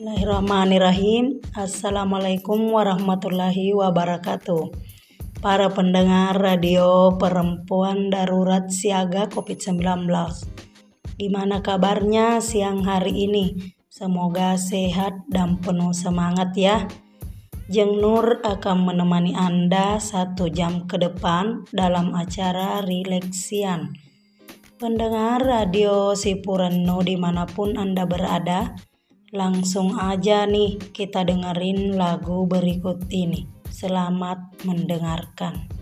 Bismillahirrahmanirrahim. Assalamualaikum warahmatullahi wabarakatuh. Para pendengar radio perempuan darurat siaga COVID-19. Gimana kabarnya siang hari ini? Semoga sehat dan penuh semangat ya. Jeng Nur akan menemani Anda satu jam ke depan dalam acara Rileksian. Pendengar radio Sipureno di mana pun Anda berada, Langsung aja nih kita dengerin lagu berikut ini. Selamat mendengarkan.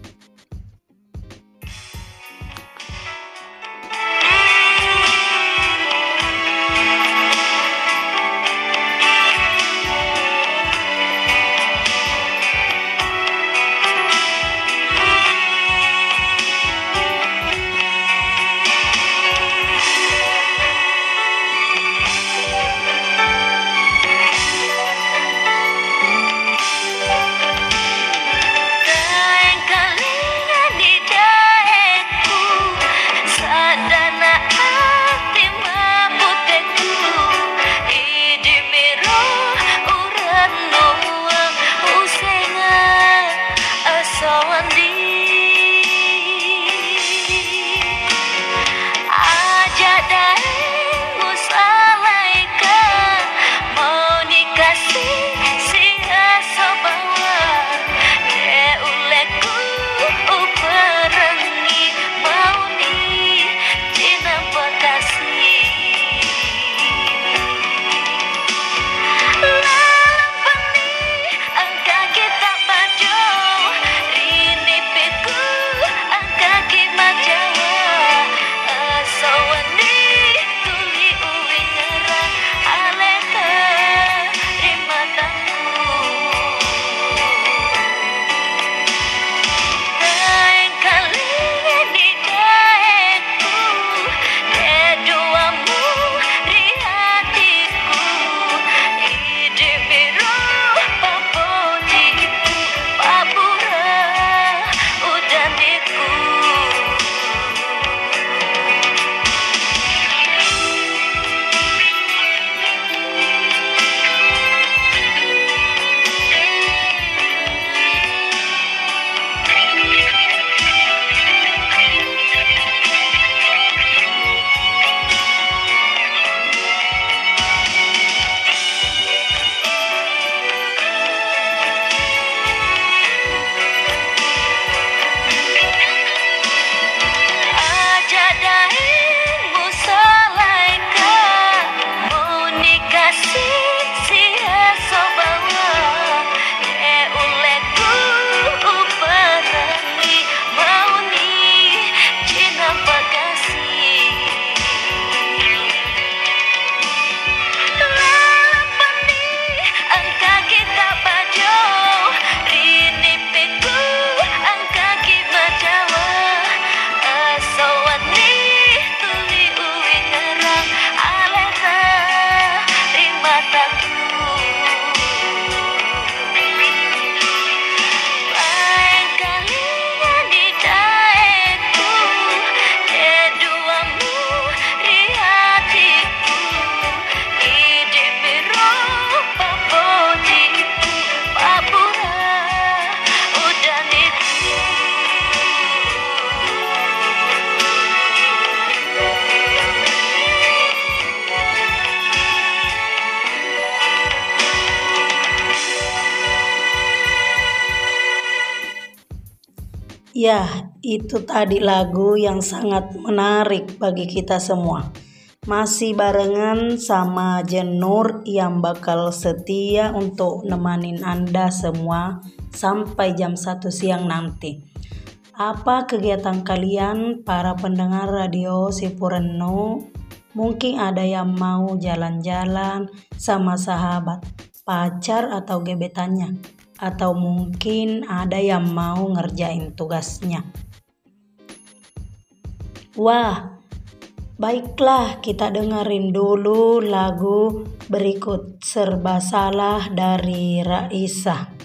Ya, itu tadi lagu yang sangat menarik bagi kita semua. Masih barengan sama Jenur yang bakal setia untuk nemanin Anda semua sampai jam 1 siang nanti. Apa kegiatan kalian para pendengar radio Sipureno? Mungkin ada yang mau jalan-jalan sama sahabat, pacar atau gebetannya atau mungkin ada yang mau ngerjain tugasnya. Wah, baiklah kita dengerin dulu lagu berikut Serba Salah dari Raisa.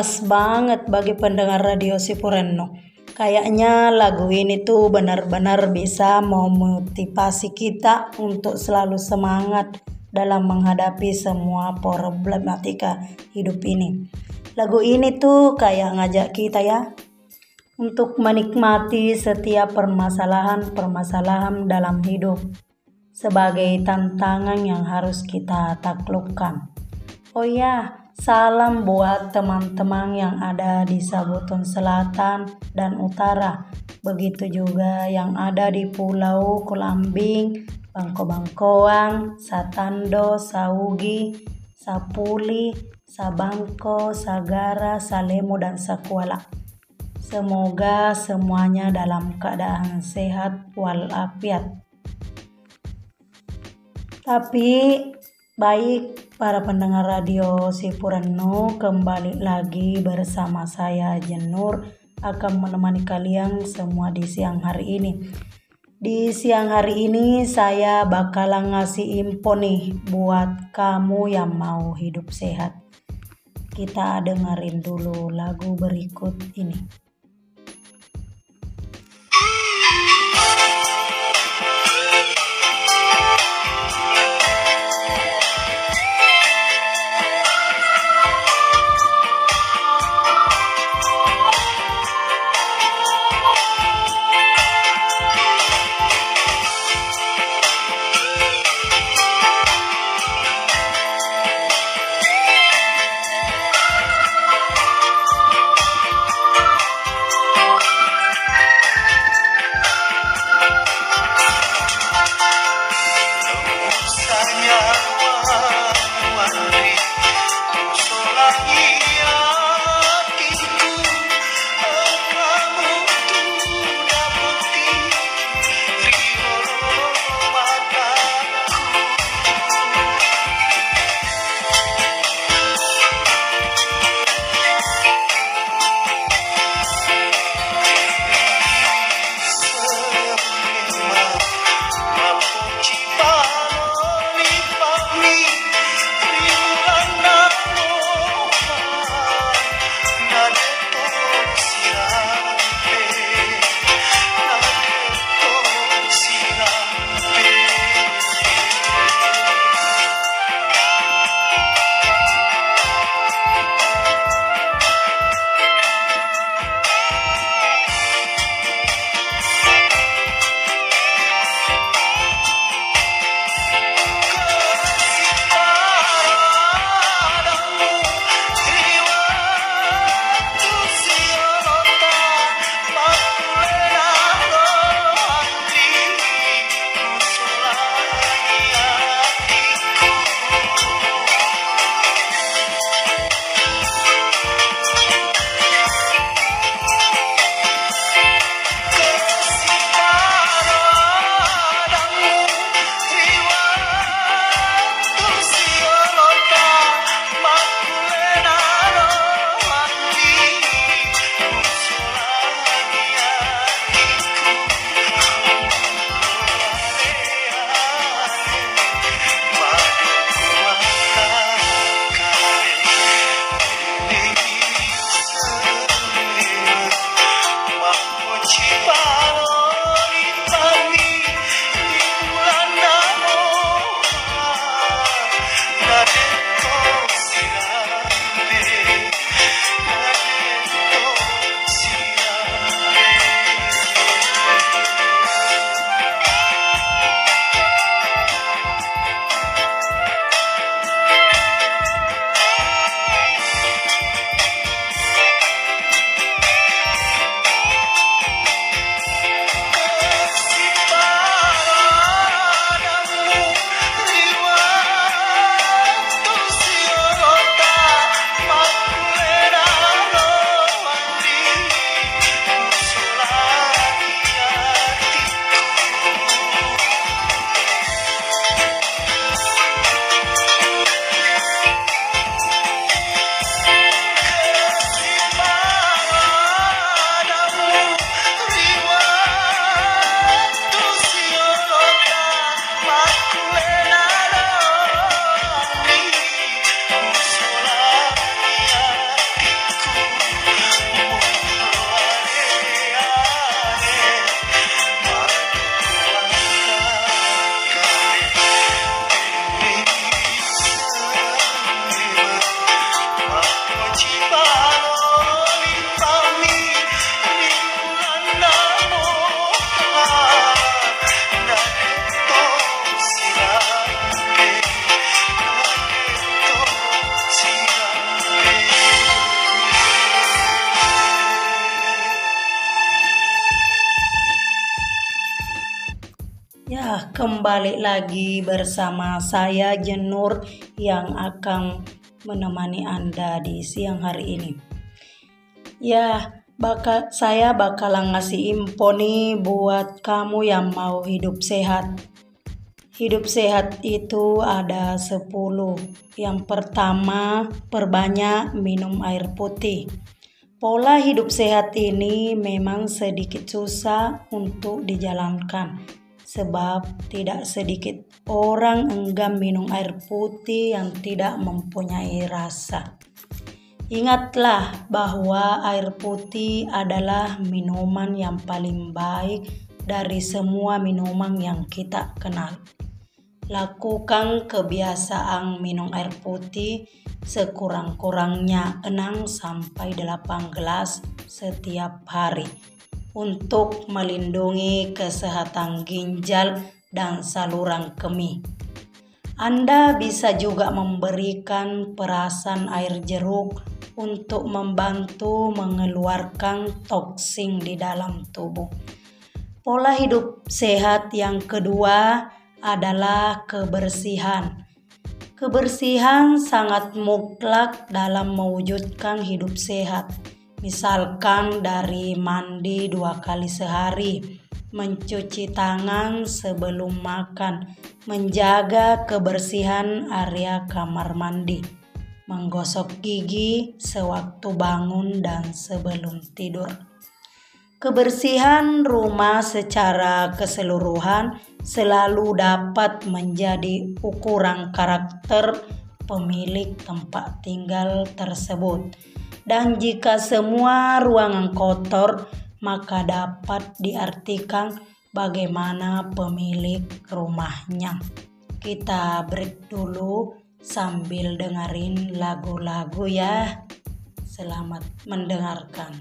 Pas banget bagi pendengar radio Sipureno. Kayaknya lagu ini tuh benar-benar bisa memotivasi kita untuk selalu semangat dalam menghadapi semua problematika hidup ini. Lagu ini tuh kayak ngajak kita ya untuk menikmati setiap permasalahan-permasalahan dalam hidup sebagai tantangan yang harus kita taklukkan. Oh ya, Salam buat teman-teman yang ada di Sabuton Selatan dan Utara. Begitu juga yang ada di Pulau Kulambing, Bangko-Bangkoang, Satando, Saugi, Sapuli, Sabangko, Sagara, Salemo, dan Sakuala. Semoga semuanya dalam keadaan sehat walafiat. Tapi baik Para pendengar radio Sipurano kembali lagi bersama saya Jenur akan menemani kalian semua di siang hari ini. Di siang hari ini saya bakalan ngasih info nih buat kamu yang mau hidup sehat. Kita dengerin dulu lagu berikut ini. Lagi bersama saya Jenur yang akan menemani Anda di siang hari ini. Ya, bakal saya bakalan ngasih info nih buat kamu yang mau hidup sehat. Hidup sehat itu ada 10. Yang pertama, perbanyak minum air putih. Pola hidup sehat ini memang sedikit susah untuk dijalankan sebab tidak sedikit orang enggan minum air putih yang tidak mempunyai rasa. Ingatlah bahwa air putih adalah minuman yang paling baik dari semua minuman yang kita kenal. Lakukan kebiasaan minum air putih sekurang-kurangnya 6 sampai 8 gelas setiap hari untuk melindungi kesehatan ginjal dan saluran kemih. Anda bisa juga memberikan perasan air jeruk untuk membantu mengeluarkan toksin di dalam tubuh. Pola hidup sehat yang kedua adalah kebersihan. Kebersihan sangat mutlak dalam mewujudkan hidup sehat Misalkan dari mandi dua kali sehari, mencuci tangan sebelum makan, menjaga kebersihan area kamar mandi, menggosok gigi sewaktu bangun dan sebelum tidur. Kebersihan rumah secara keseluruhan selalu dapat menjadi ukuran karakter pemilik tempat tinggal tersebut dan jika semua ruangan kotor, maka dapat diartikan bagaimana pemilik rumahnya. Kita break dulu sambil dengerin lagu-lagu ya. Selamat mendengarkan.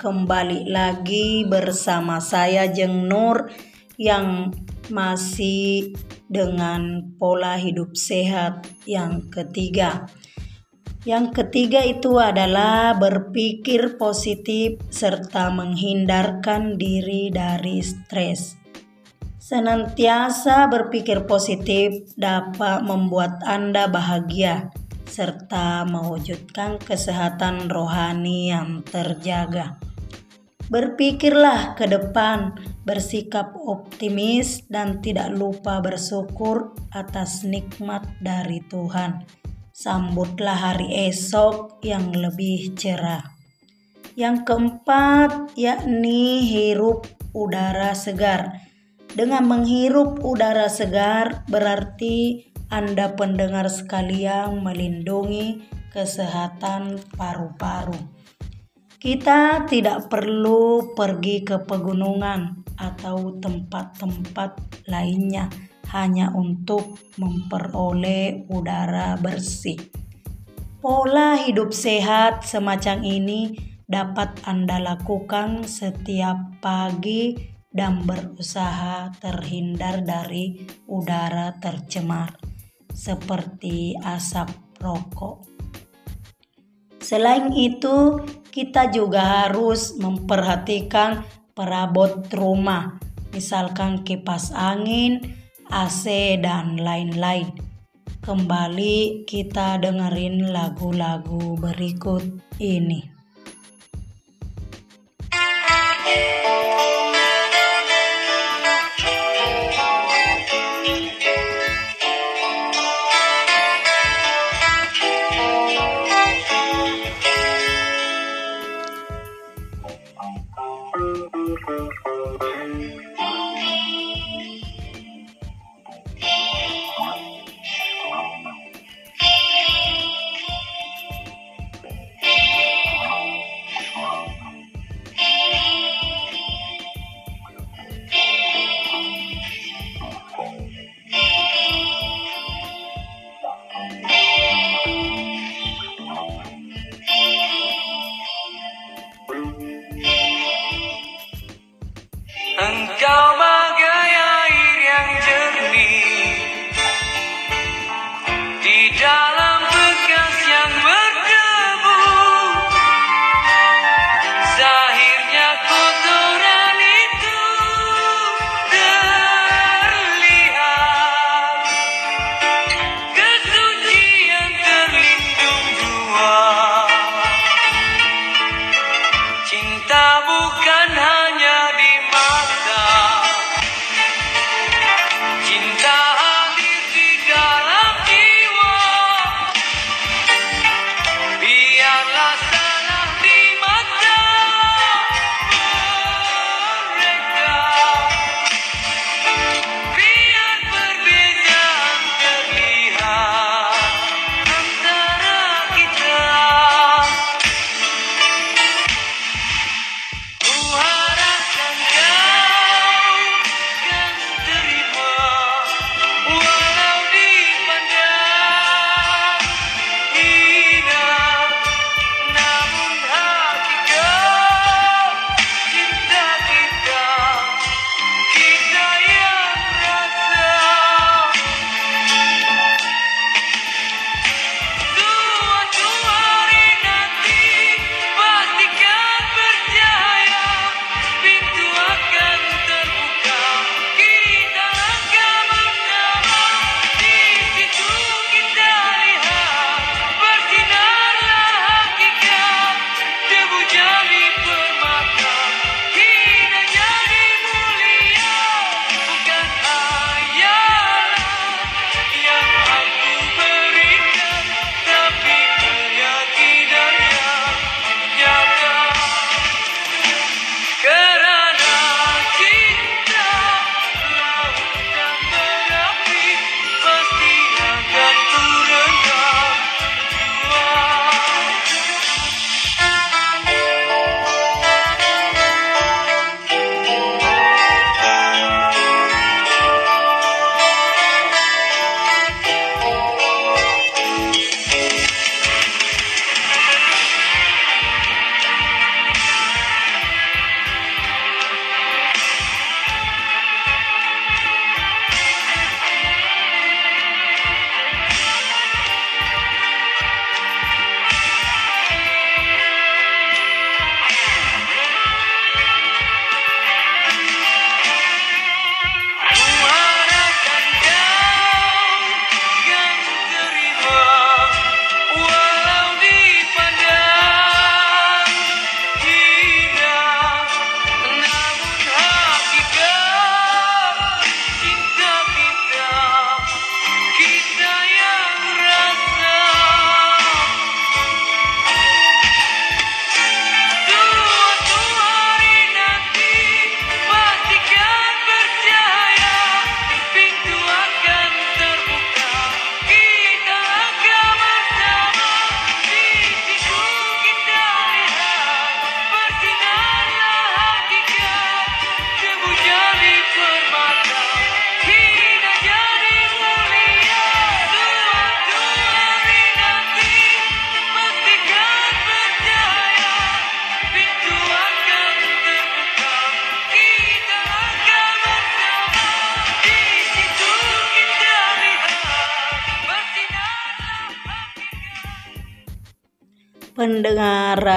Kembali lagi bersama saya Jeng Nur yang masih dengan pola hidup sehat yang ketiga. Yang ketiga itu adalah berpikir positif serta menghindarkan diri dari stres. Senantiasa berpikir positif dapat membuat Anda bahagia serta mewujudkan kesehatan rohani yang terjaga. Berpikirlah ke depan, bersikap optimis, dan tidak lupa bersyukur atas nikmat dari Tuhan. Sambutlah hari esok yang lebih cerah. Yang keempat, yakni hirup udara segar. Dengan menghirup udara segar, berarti anda pendengar sekalian melindungi kesehatan paru-paru. Kita tidak perlu pergi ke pegunungan atau tempat-tempat lainnya hanya untuk memperoleh udara bersih. Pola hidup sehat semacam ini dapat Anda lakukan setiap pagi dan berusaha terhindar dari udara tercemar seperti asap rokok. Selain itu, kita juga harus memperhatikan perabot rumah, misalkan kipas angin, AC, dan lain-lain. Kembali kita dengerin lagu-lagu berikut ini. pendengar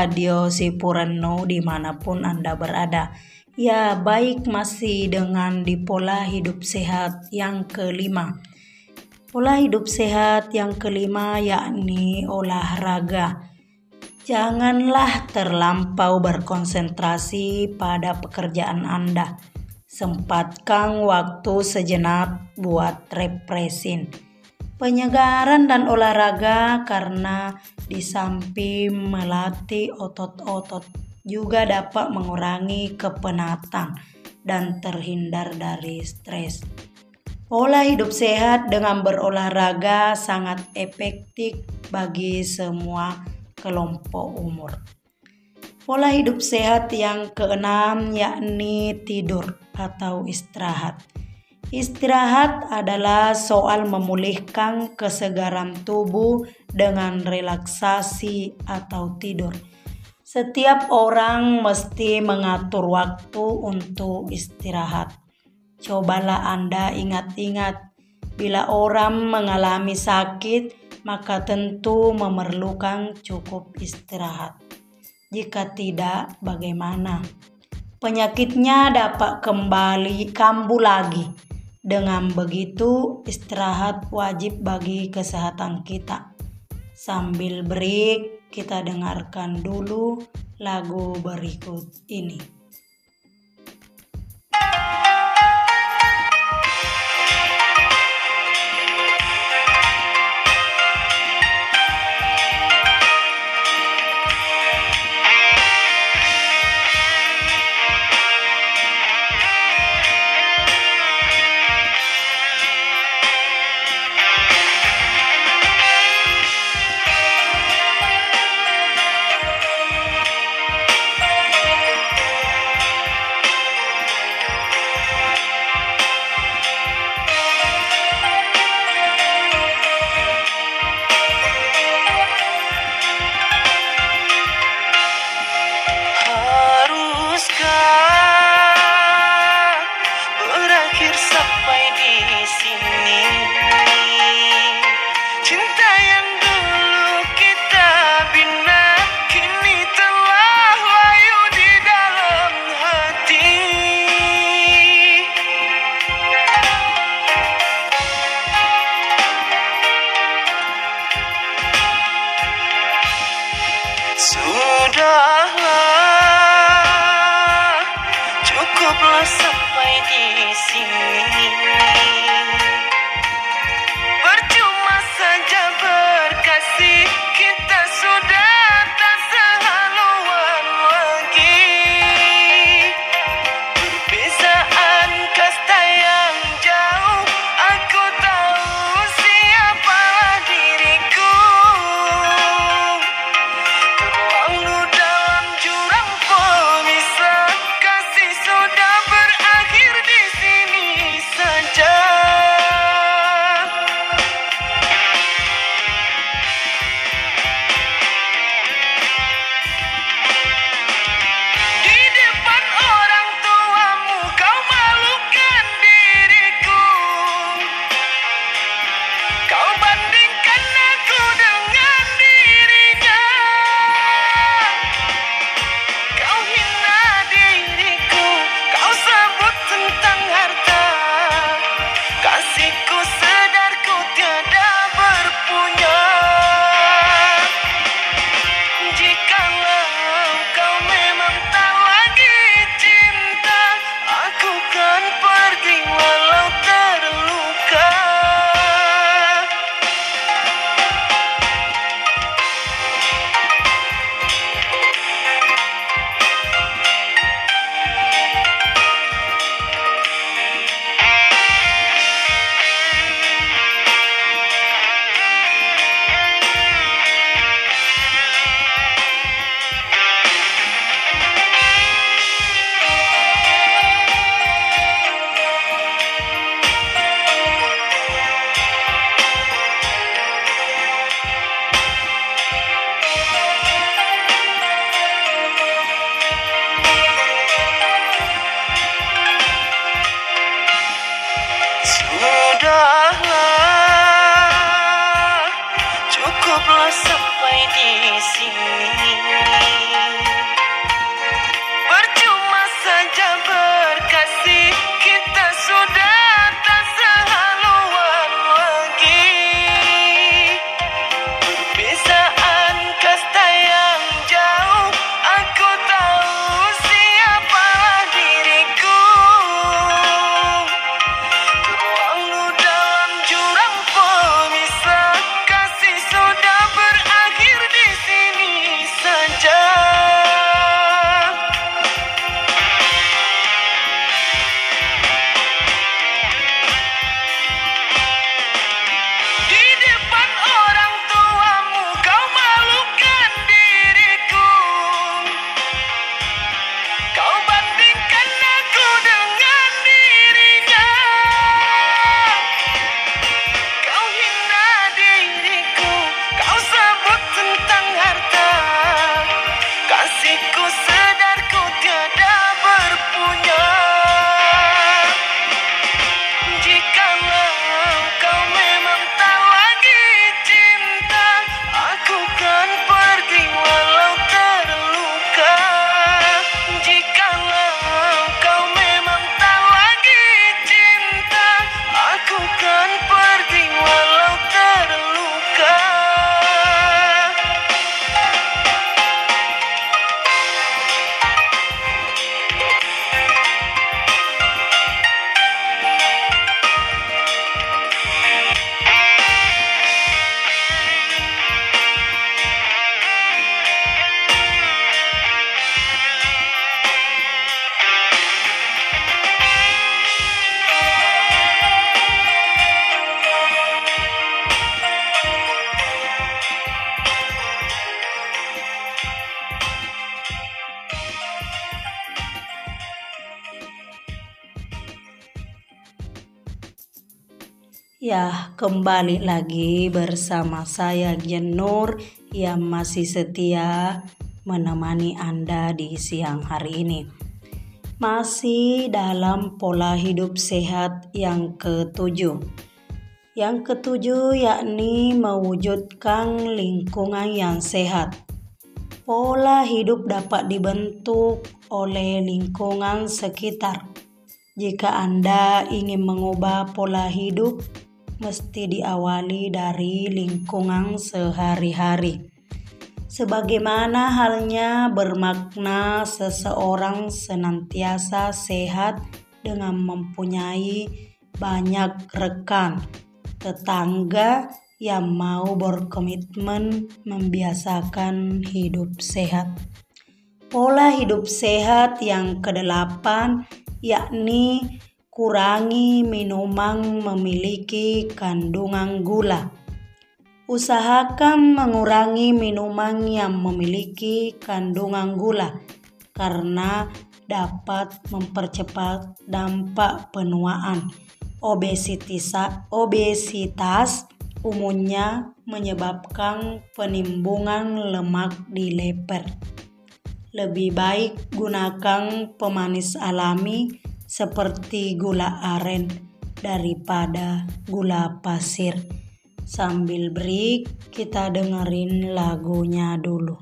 radio Sipureno di mana pun Anda berada. Ya, baik masih dengan di pola hidup sehat yang kelima. Pola hidup sehat yang kelima yakni olahraga. Janganlah terlampau berkonsentrasi pada pekerjaan Anda. Sempatkan waktu sejenak buat represin. Penyegaran dan olahraga karena di samping melatih otot-otot juga dapat mengurangi kepenatan dan terhindar dari stres. Pola hidup sehat dengan berolahraga sangat efektif bagi semua kelompok umur. Pola hidup sehat yang keenam yakni tidur atau istirahat. Istirahat adalah soal memulihkan kesegaran tubuh dengan relaksasi atau tidur setiap orang mesti mengatur waktu untuk istirahat. Cobalah Anda ingat-ingat, bila orang mengalami sakit, maka tentu memerlukan cukup istirahat. Jika tidak, bagaimana? Penyakitnya dapat kembali kambuh lagi. Dengan begitu, istirahat wajib bagi kesehatan kita. Sambil break, kita dengarkan dulu lagu berikut ini. Kembali lagi bersama saya Jenur yang masih setia menemani Anda di siang hari ini. Masih dalam pola hidup sehat yang ketujuh. Yang ketujuh yakni mewujudkan lingkungan yang sehat. Pola hidup dapat dibentuk oleh lingkungan sekitar. Jika Anda ingin mengubah pola hidup, mesti diawali dari lingkungan sehari-hari. Sebagaimana halnya bermakna seseorang senantiasa sehat dengan mempunyai banyak rekan, tetangga yang mau berkomitmen membiasakan hidup sehat. Pola hidup sehat yang kedelapan yakni kurangi minuman memiliki kandungan gula. Usahakan mengurangi minuman yang memiliki kandungan gula karena dapat mempercepat dampak penuaan. Obesitas, obesitas umumnya menyebabkan penimbunan lemak di leher. Lebih baik gunakan pemanis alami seperti gula aren daripada gula pasir. Sambil break, kita dengerin lagunya dulu.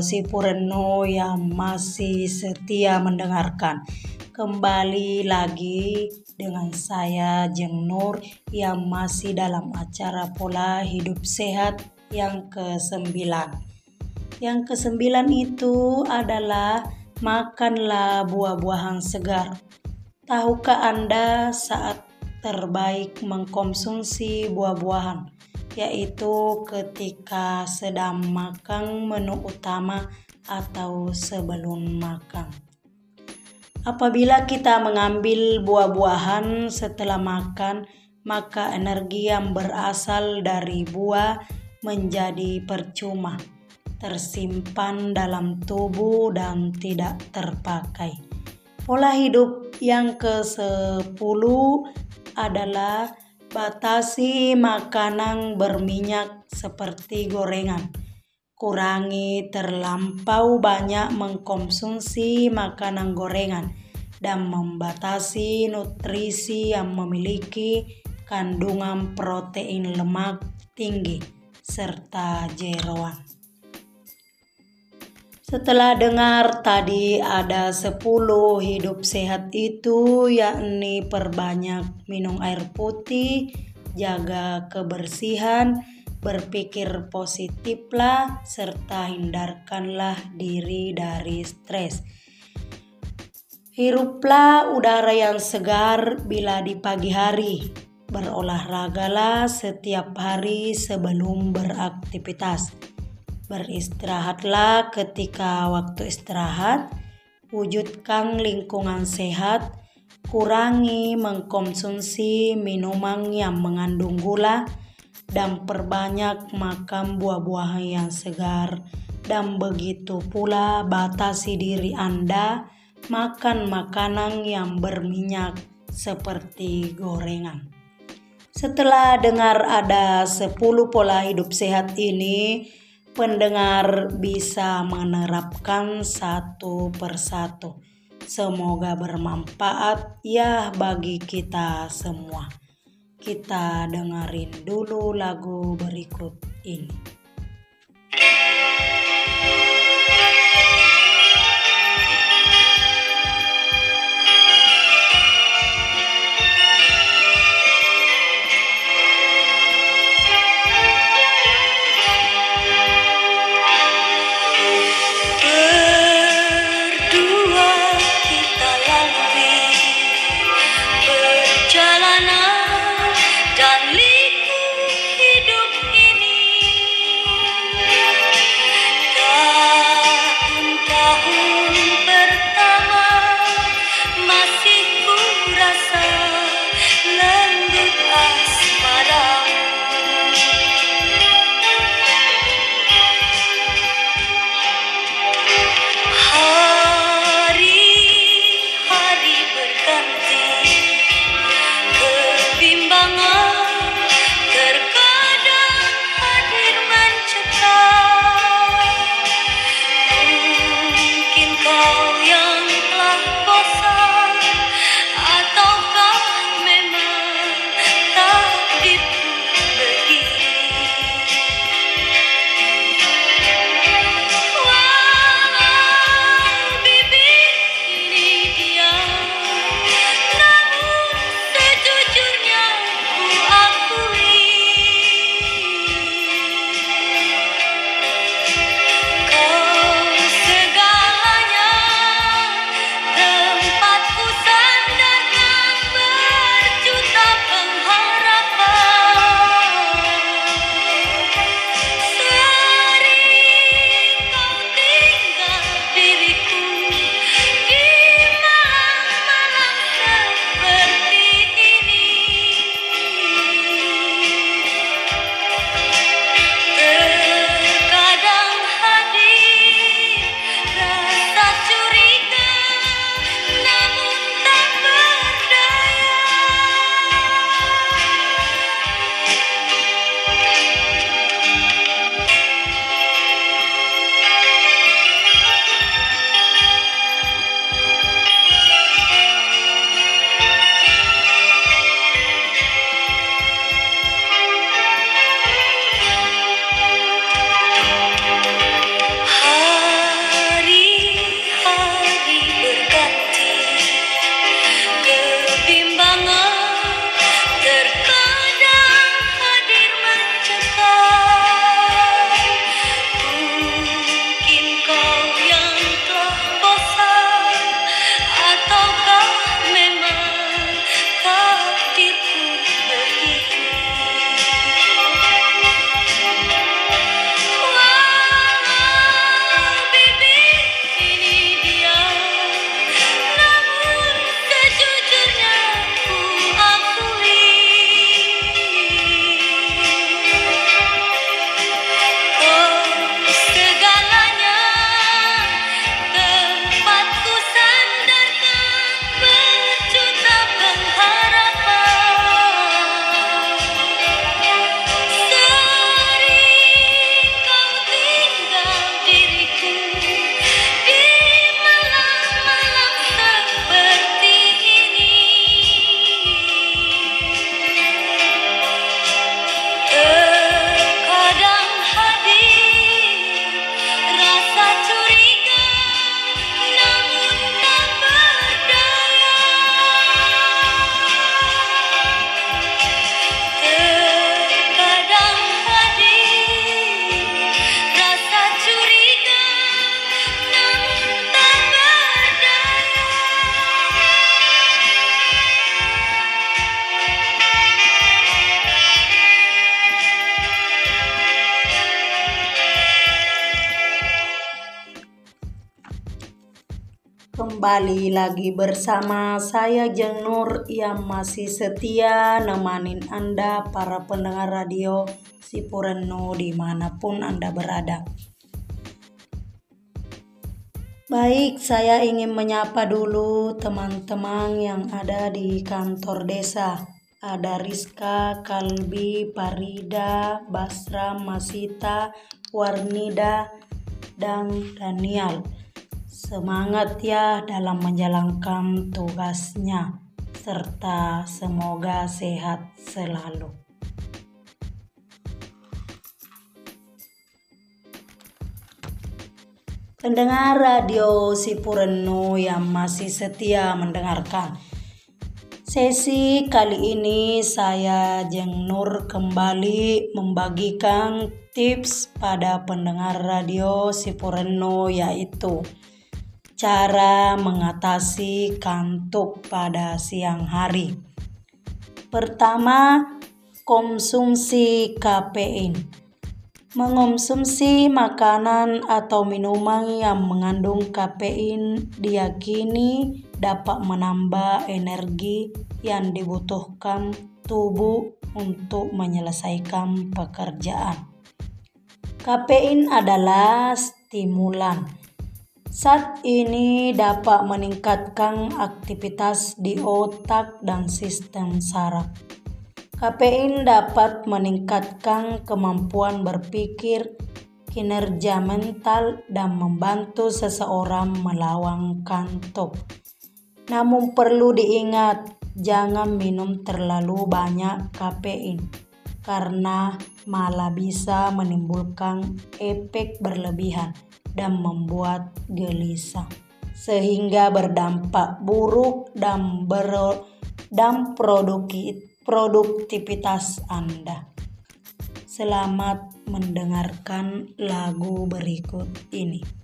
Sipureno yang masih setia mendengarkan. Kembali lagi dengan saya Jeng Nur yang masih dalam acara pola hidup sehat yang ke-9 Yang ke-9 itu adalah makanlah buah-buahan segar. Tahukah Anda saat terbaik mengkonsumsi buah-buahan, yaitu ketika sedang makan menu utama atau sebelum makan. Apabila kita mengambil buah-buahan setelah makan, maka energi yang berasal dari buah menjadi percuma, tersimpan dalam tubuh dan tidak terpakai. Pola hidup yang ke-10 adalah batasi makanan berminyak seperti gorengan. Kurangi terlampau banyak mengkonsumsi makanan gorengan dan membatasi nutrisi yang memiliki kandungan protein lemak tinggi serta jeroan. Setelah dengar tadi ada 10 hidup sehat itu yakni perbanyak minum air putih, jaga kebersihan, berpikir positiflah serta hindarkanlah diri dari stres. Hiruplah udara yang segar bila di pagi hari. Berolahragalah setiap hari sebelum beraktivitas. Beristirahatlah ketika waktu istirahat. Wujudkan lingkungan sehat. Kurangi mengkonsumsi minuman yang mengandung gula dan perbanyak makan buah-buahan yang segar dan begitu pula batasi diri Anda makan makanan yang berminyak seperti gorengan. Setelah dengar ada 10 pola hidup sehat ini, pendengar bisa menerapkan satu persatu. Semoga bermanfaat ya bagi kita semua. Kita dengerin dulu lagu berikut ini. Kembali lagi bersama saya Jeng Nur yang masih setia nemanin Anda para pendengar radio Sipureno di mana pun Anda berada. Baik, saya ingin menyapa dulu teman-teman yang ada di kantor desa. Ada Rizka, Kalbi, Parida, Basra, Masita, Warnida, dan Daniel. Semangat ya dalam menjalankan tugasnya, serta semoga sehat selalu. Pendengar radio Sipurenu yang masih setia mendengarkan. Sesi kali ini saya Jeng Nur kembali membagikan tips pada pendengar radio Sipureno yaitu cara mengatasi kantuk pada siang hari. Pertama, konsumsi kafein. Mengonsumsi makanan atau minuman yang mengandung kafein diyakini dapat menambah energi yang dibutuhkan tubuh untuk menyelesaikan pekerjaan. Kafein adalah stimulan. Saat ini dapat meningkatkan aktivitas di otak dan sistem saraf Kafein dapat meningkatkan kemampuan berpikir, kinerja mental, dan membantu seseorang melawan kantuk. Namun perlu diingat, jangan minum terlalu banyak kafein karena malah bisa menimbulkan efek berlebihan dan membuat gelisah sehingga berdampak buruk dan ber dan produktivitas Anda. Selamat mendengarkan lagu berikut ini.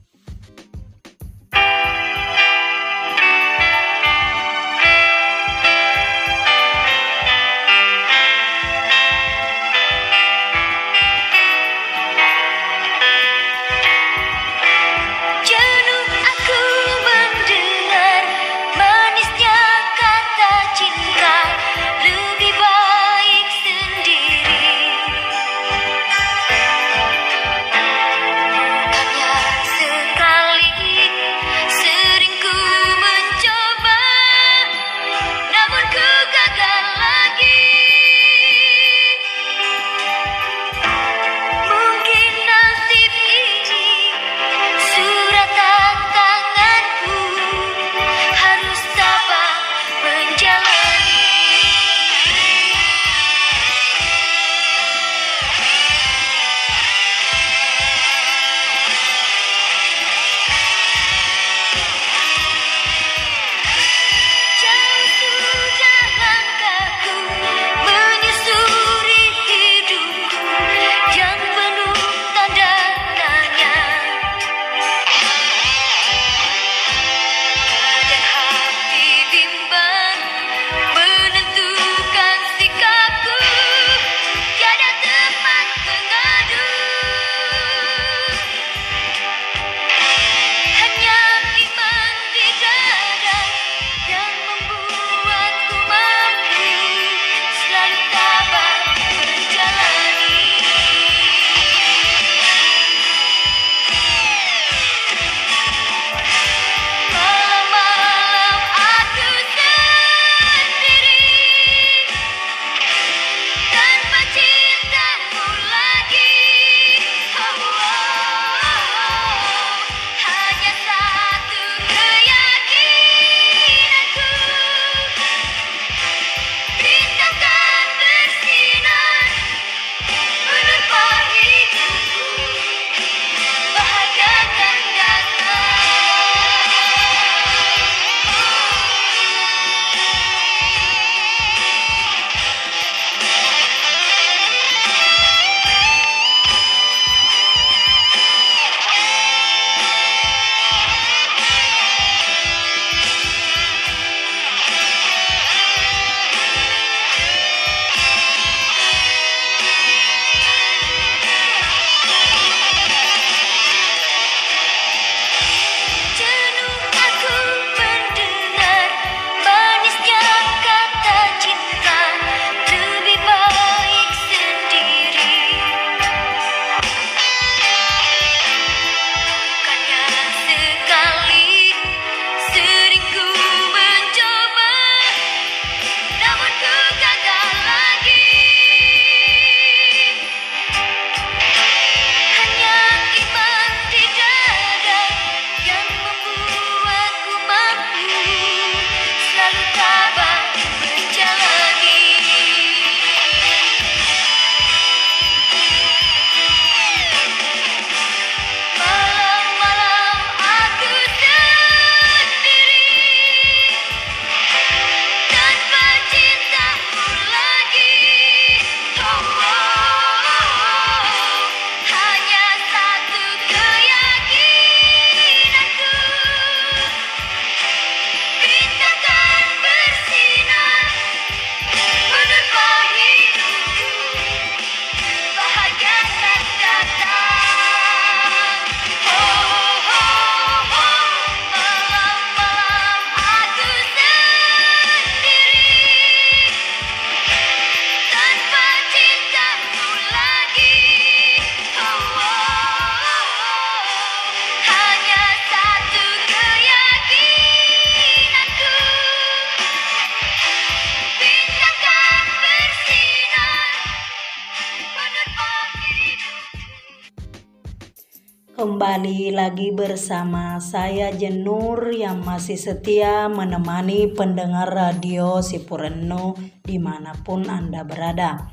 Lagi bersama saya Jenur yang masih setia menemani pendengar radio Sipureno di mana pun Anda berada.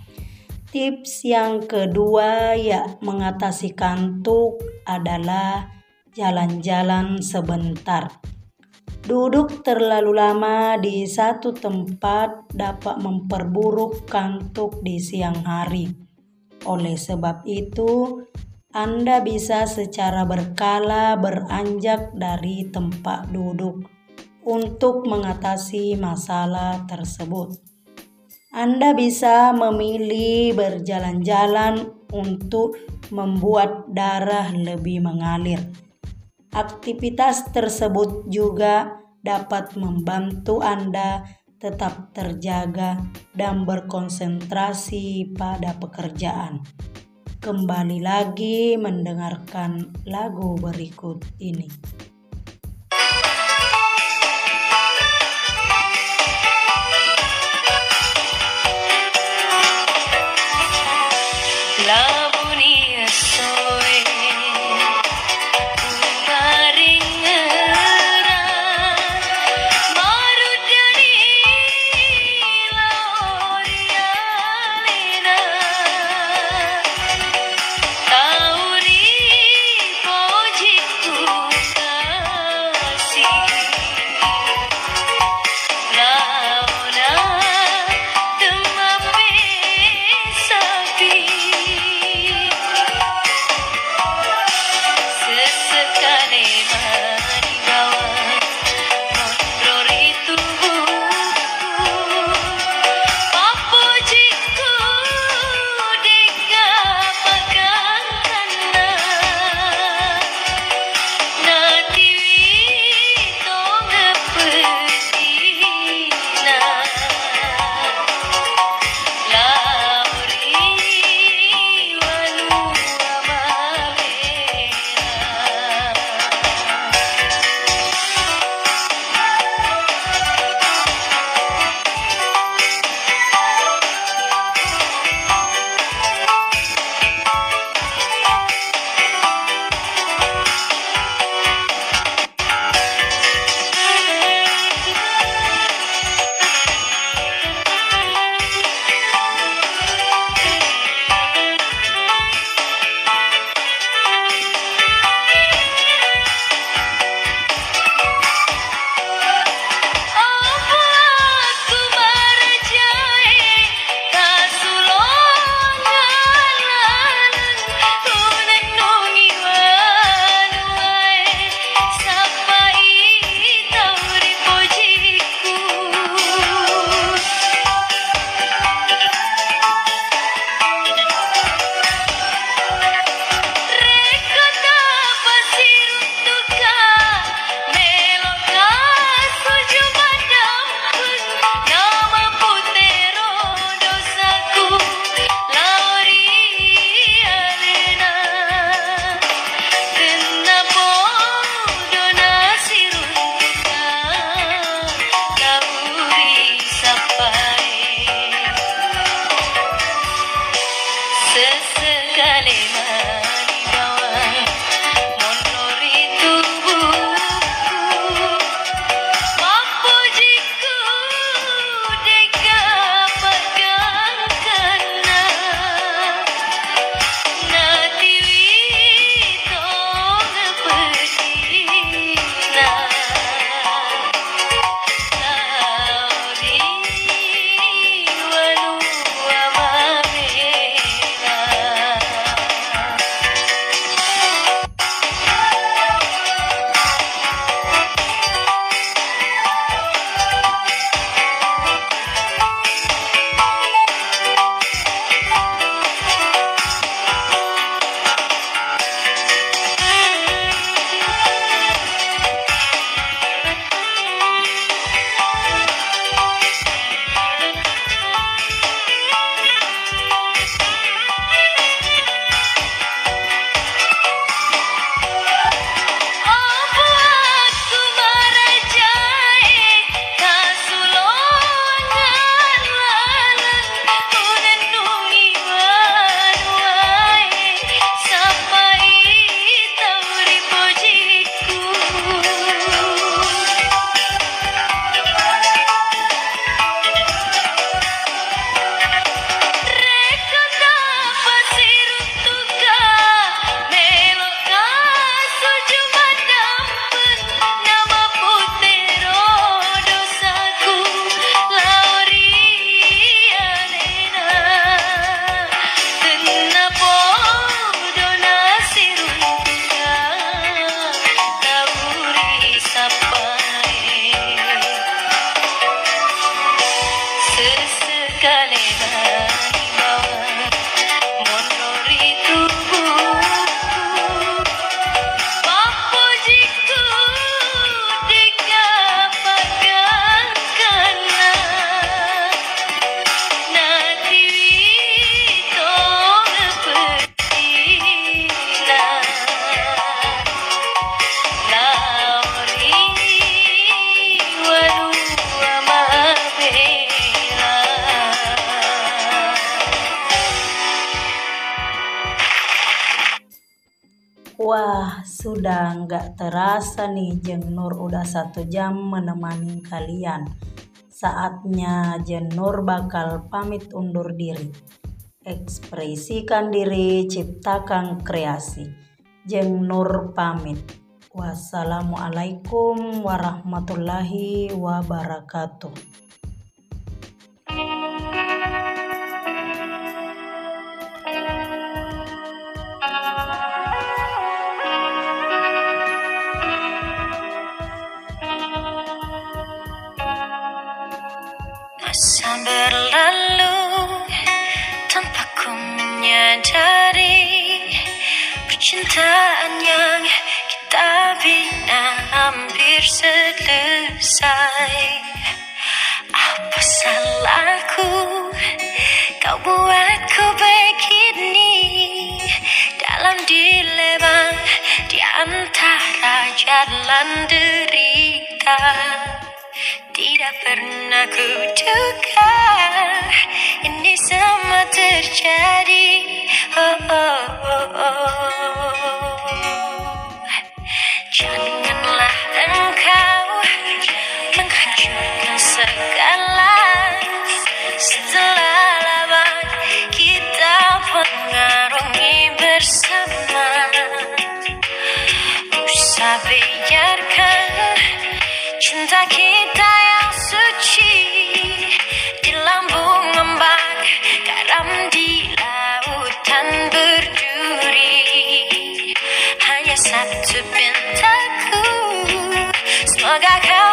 Tips yang kedua ya mengatasi kantuk adalah jalan-jalan sebentar. Duduk terlalu lama di satu tempat dapat memperburuk kantuk di siang hari. Oleh sebab itu, Anda bisa secara berkala beranjak dari tempat duduk untuk mengatasi masalah tersebut. Anda bisa memilih berjalan-jalan untuk membuat darah lebih mengalir. Aktivitas tersebut juga dapat membantu Anda tetap terjaga dan berkonsentrasi pada pekerjaan. Kembali lagi mendengarkan lagu berikut ini. Nih Jeng Nur udah satu jam menemani kalian. Saatnya Jeng Nur bakal pamit undur diri. Ekspresikan diri, ciptakan kreasi. Jeng Nur pamit. Wassalamualaikum warahmatullahi wabarakatuh. Menyadari Percintaan yang kita bina hampir selesai. Apa salahku kau buatku begini? Dalam dilema di antara jalan derita tidak pernah ini semua terjadi. Oh, oh, oh, oh. Janganlah engkau menghancurkan segala setelah lama kita mengarungi bersama. Usah biarkan cinta kita semoga kau perbaiki